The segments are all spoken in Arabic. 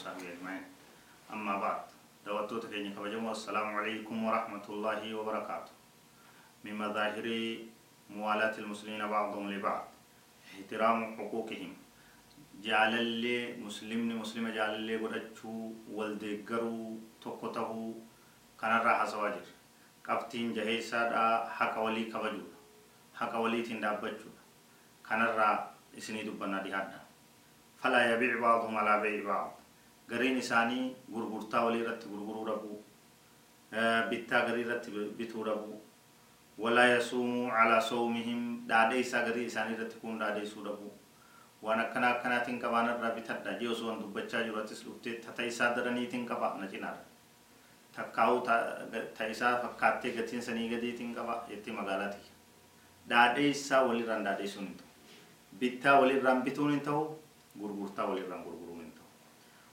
وصحبه أجمعين. أما بعد دواتو تكيني كبجمو السلام عليكم ورحمة الله وبركاته. من مظاهر موالاة المسلمين بعضهم لبعض. احترام حقوقهم. جعل اللي مسلمني مسلم جعل اللي قدتشو والدقرو تقوته كان الراحة سواجر قفتين جهيسا دا حق ولي كبجو. حق ولي تندابجو. كان الراحة isinii dubbannaa dhihaadha falaa yabiic baaduhum alaa bee'i baad gariin isaanii gurgurtaa walii irratti gurguruu dhabuu bittaa garii irratti bituu dhabuu walaa yasuumuu calaa sawmihim dhaadheeysaa garii isaanii irratti kun dhaadheeysuu dhabuu waan akkana akkanaatiin qabaan irraa bitadha jee osoo dubbachaa jiru attis dhuftee tata isaa daraniitiin qaba na cinaadha takkaa'uu ta isaa fakkaattee gatiin sanii gadiitiin qaba jetti magaalaati dhaadheeysaa walirraan dhaadheeysuun hin ta'u bittaa walirraan bituun hin ta'u gurgurtaa walirraan gurguruun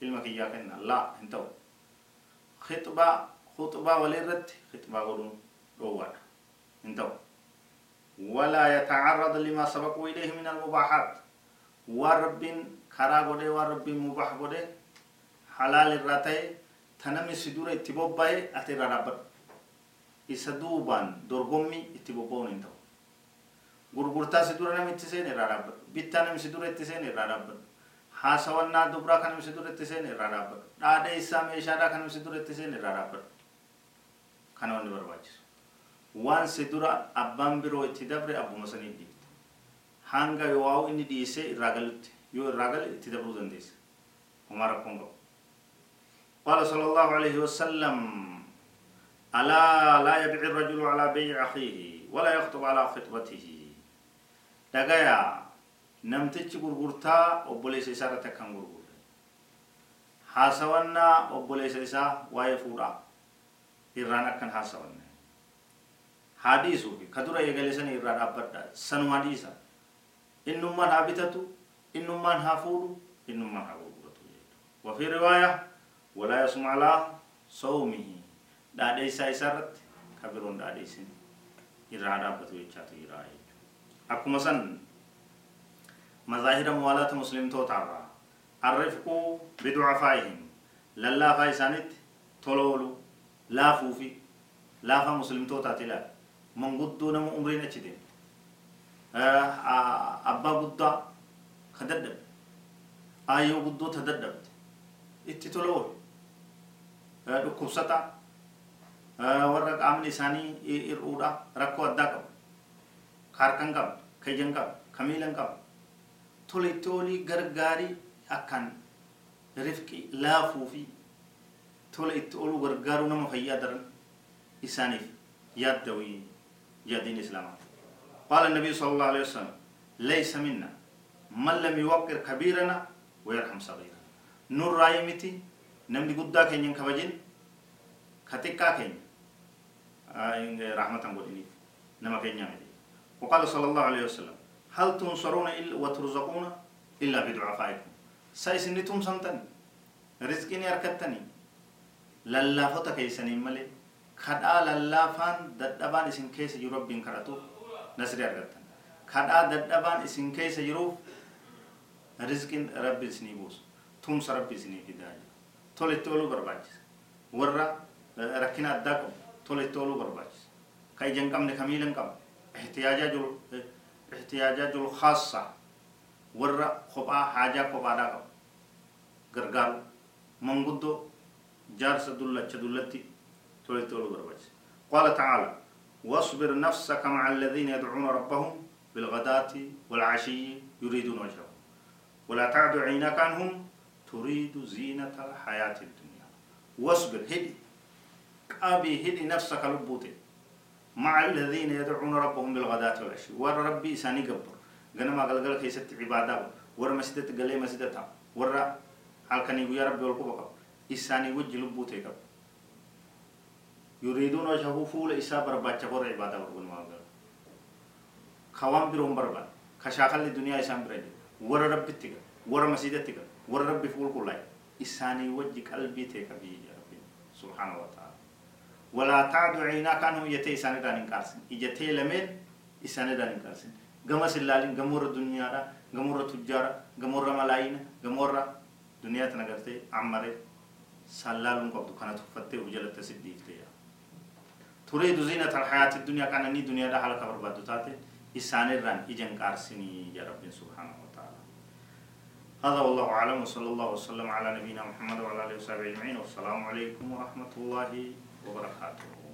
ilma kiyyaa kenna laa hin ta'u khixbaa khuxbaa walirratti khixbaa godhuun dhoowwaadha hin ta'u walaa yatacarrad limaa sabaquu ilayhi min almubaaxaat waan rabbiin karaa godhee waan rabbiin mubaax godhee halaal irraa ta'e ta namni si dura itti bobba'e ati irraa dhaabbadhu isa duubaan dorgommii itti bobba'uun hin ta'u gurgurtaa si dura namitti seene irraa dhaabbadhu bittaa nami si dura itti seene irraa dhaabbadhu haasawannaa dubraa kan nami si dura itti seene irraa dhaabbadhu dhaadhee isaa meeshaadhaa kan nami si dura itti seene irraa dhaabbadhu kana wanni barbaachisu waan si dura abbaan biroo itti dabre abbuma sanii dhiifte hanga yoo inni dhiisee irraa galutti yoo irraa gale itti dabruu dandeessa homaa rakkoon qabu قال صلى الله عليه وسلم ألا لا يبيع الرجل على بيع أخيه ولا يخطب على خطبته دقايا نمتج غرغرتا أبوليس إسارة كان غرغر حاسوانا أبوليس إسا وايفورا إرانا كان حاسوانا حديثو في كدورا يغلسن إرانا أبدا سنو حديثا إنما هابتتو إنما هافورو إنما هاغرغرتو وفي رواية ولا يسمع على صومه dhaadheessaa isaa irratti ka biroon dhaadheessin irraa dhaabbatu jechaatu jira akkuma san mazaahira muwaalaata muslimtootaarraa arrifquu biducafaa'ihim lallaafaa isaanitti tola oolu laafuu fi laafa muslimtootaati ilaal manguddoo nama umriin achi deeme abbaa guddaa ka dadhabe aayyoo guddoo ta dadhabde itti tola oolu dhukkubsataa warra qaamni isaanii hir'uudha rakkoo addaa qabu ka harkan qabu tola itti olii gargaarii akkaan rifqi laafuu fi tola itti oluu gargaaruu nama fayyaa daran isaaniif yaaddawii yaadiin islaamaa قال النبي صلى الله عليه وسلم ليس منا من لم يوقر كبيرنا ويرحم صغيرنا نور رايمتي نمدي قدا كين كبجين كتكا كين رحمة قولني نما كين يعمل وقال صلى الله عليه وسلم هل تنصرون إلا وترزقون إلا بدعفائكم سايسنتم سنتني رزقني أركتني للافة كيسني ملي kadhaa lallaafaan dadhabaan isin keessa jiru rabbiin kadhatuuf nasri argattan kadhaa dadhabaan isin keessa jiruuf rizqiin rabbi isinii buusu tumsa rabbi isinii fidaa jira tola itti ooluu barbaachisa warra rakkina addaa qabu tola itti ooluu barbaachisa ka ija jiru khaassa warra kophaa haajaa kophaadhaa qabu gargaar manguddo جارس دلة دلتي تولي تولي بربج قال تعالى واصبر نفسك مع الذين يدعون ربهم بالغداة والعشي يريدون وجهه ولا تعد عينك عنهم تريد زينة الحياة الدنيا. واصبر هدي. أبي هدي نفسك لبوتي مع الذين يدعون ربهم بالغداة والعشي. ور ربي ساني قبر. قنما قلقل كيست عبادة. ور مسجدت قلي مسجدتها ور هل كان يا ربي والقبقب إساني وجه لبوتي قبر يريدون وجهه فول إسا برباچ ور عبادة ورغن ماغر خوام بروم برباد. خشاخل الدنيا إسان برجي ور ربي تيغا ور مسجد تيغا ور ربي فول كلاي إساني وجه قلبي تيغا بي يا ربي. سبحانه وتعالى. ولا تعد عيناك عنه يتي إساني دانين كارسن. إجتي لمن إساني دانين كارسن. gama sillalin gamurra dunyaara gamurra tujjaara gamurra malaayina gamurra duniyaa tana gartee ammare sallaalun qabdu kana tuffattee ujalatta siddiifteya تريد زينة الحياة الدنيا كان ني دنيا ده حلقة بربادو تاتي. إسان الران إجن كارسني يا رب سبحانه وتعالى. هذا والله أعلم وصلى الله وسلم على نبينا محمد وعلى آله وصحبه أجمعين. والسلام عليكم ورحمة الله Robert Harker.